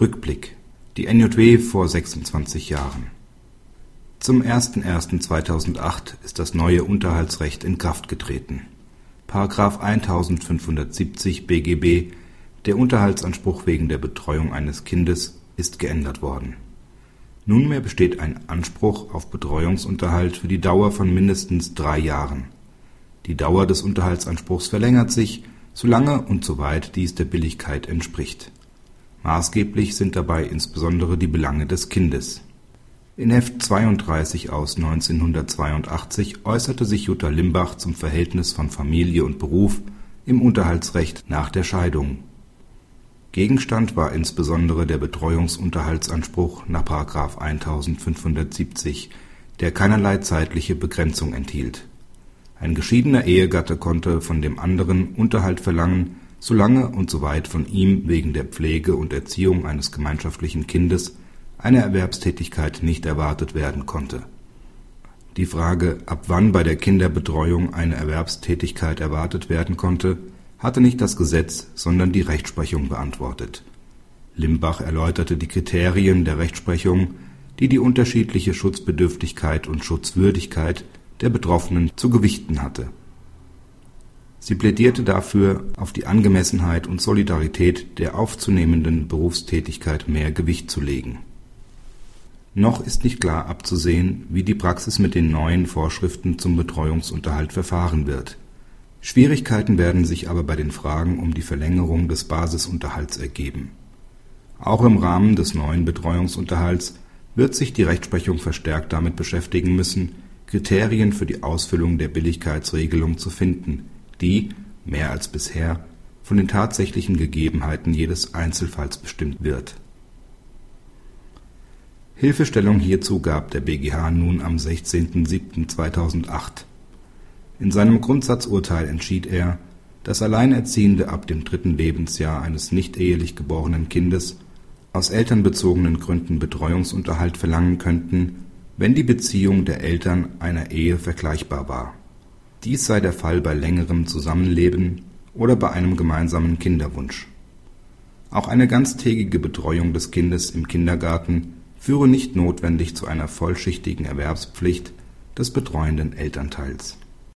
Rückblick. Die NJW vor 26 Jahren. Zum 01.01.2008 ist das neue Unterhaltsrecht in Kraft getreten. § 1570 BGB, der Unterhaltsanspruch wegen der Betreuung eines Kindes, ist geändert worden. Nunmehr besteht ein Anspruch auf Betreuungsunterhalt für die Dauer von mindestens drei Jahren. Die Dauer des Unterhaltsanspruchs verlängert sich, solange und soweit dies der Billigkeit entspricht. Maßgeblich sind dabei insbesondere die Belange des Kindes. In Heft 32 aus 1982 äußerte sich Jutta Limbach zum Verhältnis von Familie und Beruf im Unterhaltsrecht nach der Scheidung. Gegenstand war insbesondere der Betreuungsunterhaltsanspruch nach § 1570, der keinerlei zeitliche Begrenzung enthielt. Ein geschiedener Ehegatte konnte von dem anderen Unterhalt verlangen, solange und soweit von ihm wegen der Pflege und Erziehung eines gemeinschaftlichen Kindes eine Erwerbstätigkeit nicht erwartet werden konnte. Die Frage, ab wann bei der Kinderbetreuung eine Erwerbstätigkeit erwartet werden konnte, hatte nicht das Gesetz, sondern die Rechtsprechung beantwortet. Limbach erläuterte die Kriterien der Rechtsprechung, die die unterschiedliche Schutzbedürftigkeit und Schutzwürdigkeit der Betroffenen zu gewichten hatte. Sie plädierte dafür, auf die Angemessenheit und Solidarität der aufzunehmenden Berufstätigkeit mehr Gewicht zu legen. Noch ist nicht klar abzusehen, wie die Praxis mit den neuen Vorschriften zum Betreuungsunterhalt verfahren wird. Schwierigkeiten werden sich aber bei den Fragen um die Verlängerung des Basisunterhalts ergeben. Auch im Rahmen des neuen Betreuungsunterhalts wird sich die Rechtsprechung verstärkt damit beschäftigen müssen, Kriterien für die Ausfüllung der Billigkeitsregelung zu finden, die, mehr als bisher, von den tatsächlichen Gegebenheiten jedes Einzelfalls bestimmt wird. Hilfestellung hierzu gab der BGH nun am 16.07.2008. In seinem Grundsatzurteil entschied er, dass Alleinerziehende ab dem dritten Lebensjahr eines nicht ehelich geborenen Kindes aus elternbezogenen Gründen Betreuungsunterhalt verlangen könnten, wenn die Beziehung der Eltern einer Ehe vergleichbar war. Dies sei der Fall bei längerem Zusammenleben oder bei einem gemeinsamen Kinderwunsch. Auch eine ganztägige Betreuung des Kindes im Kindergarten führe nicht notwendig zu einer vollschichtigen Erwerbspflicht des betreuenden Elternteils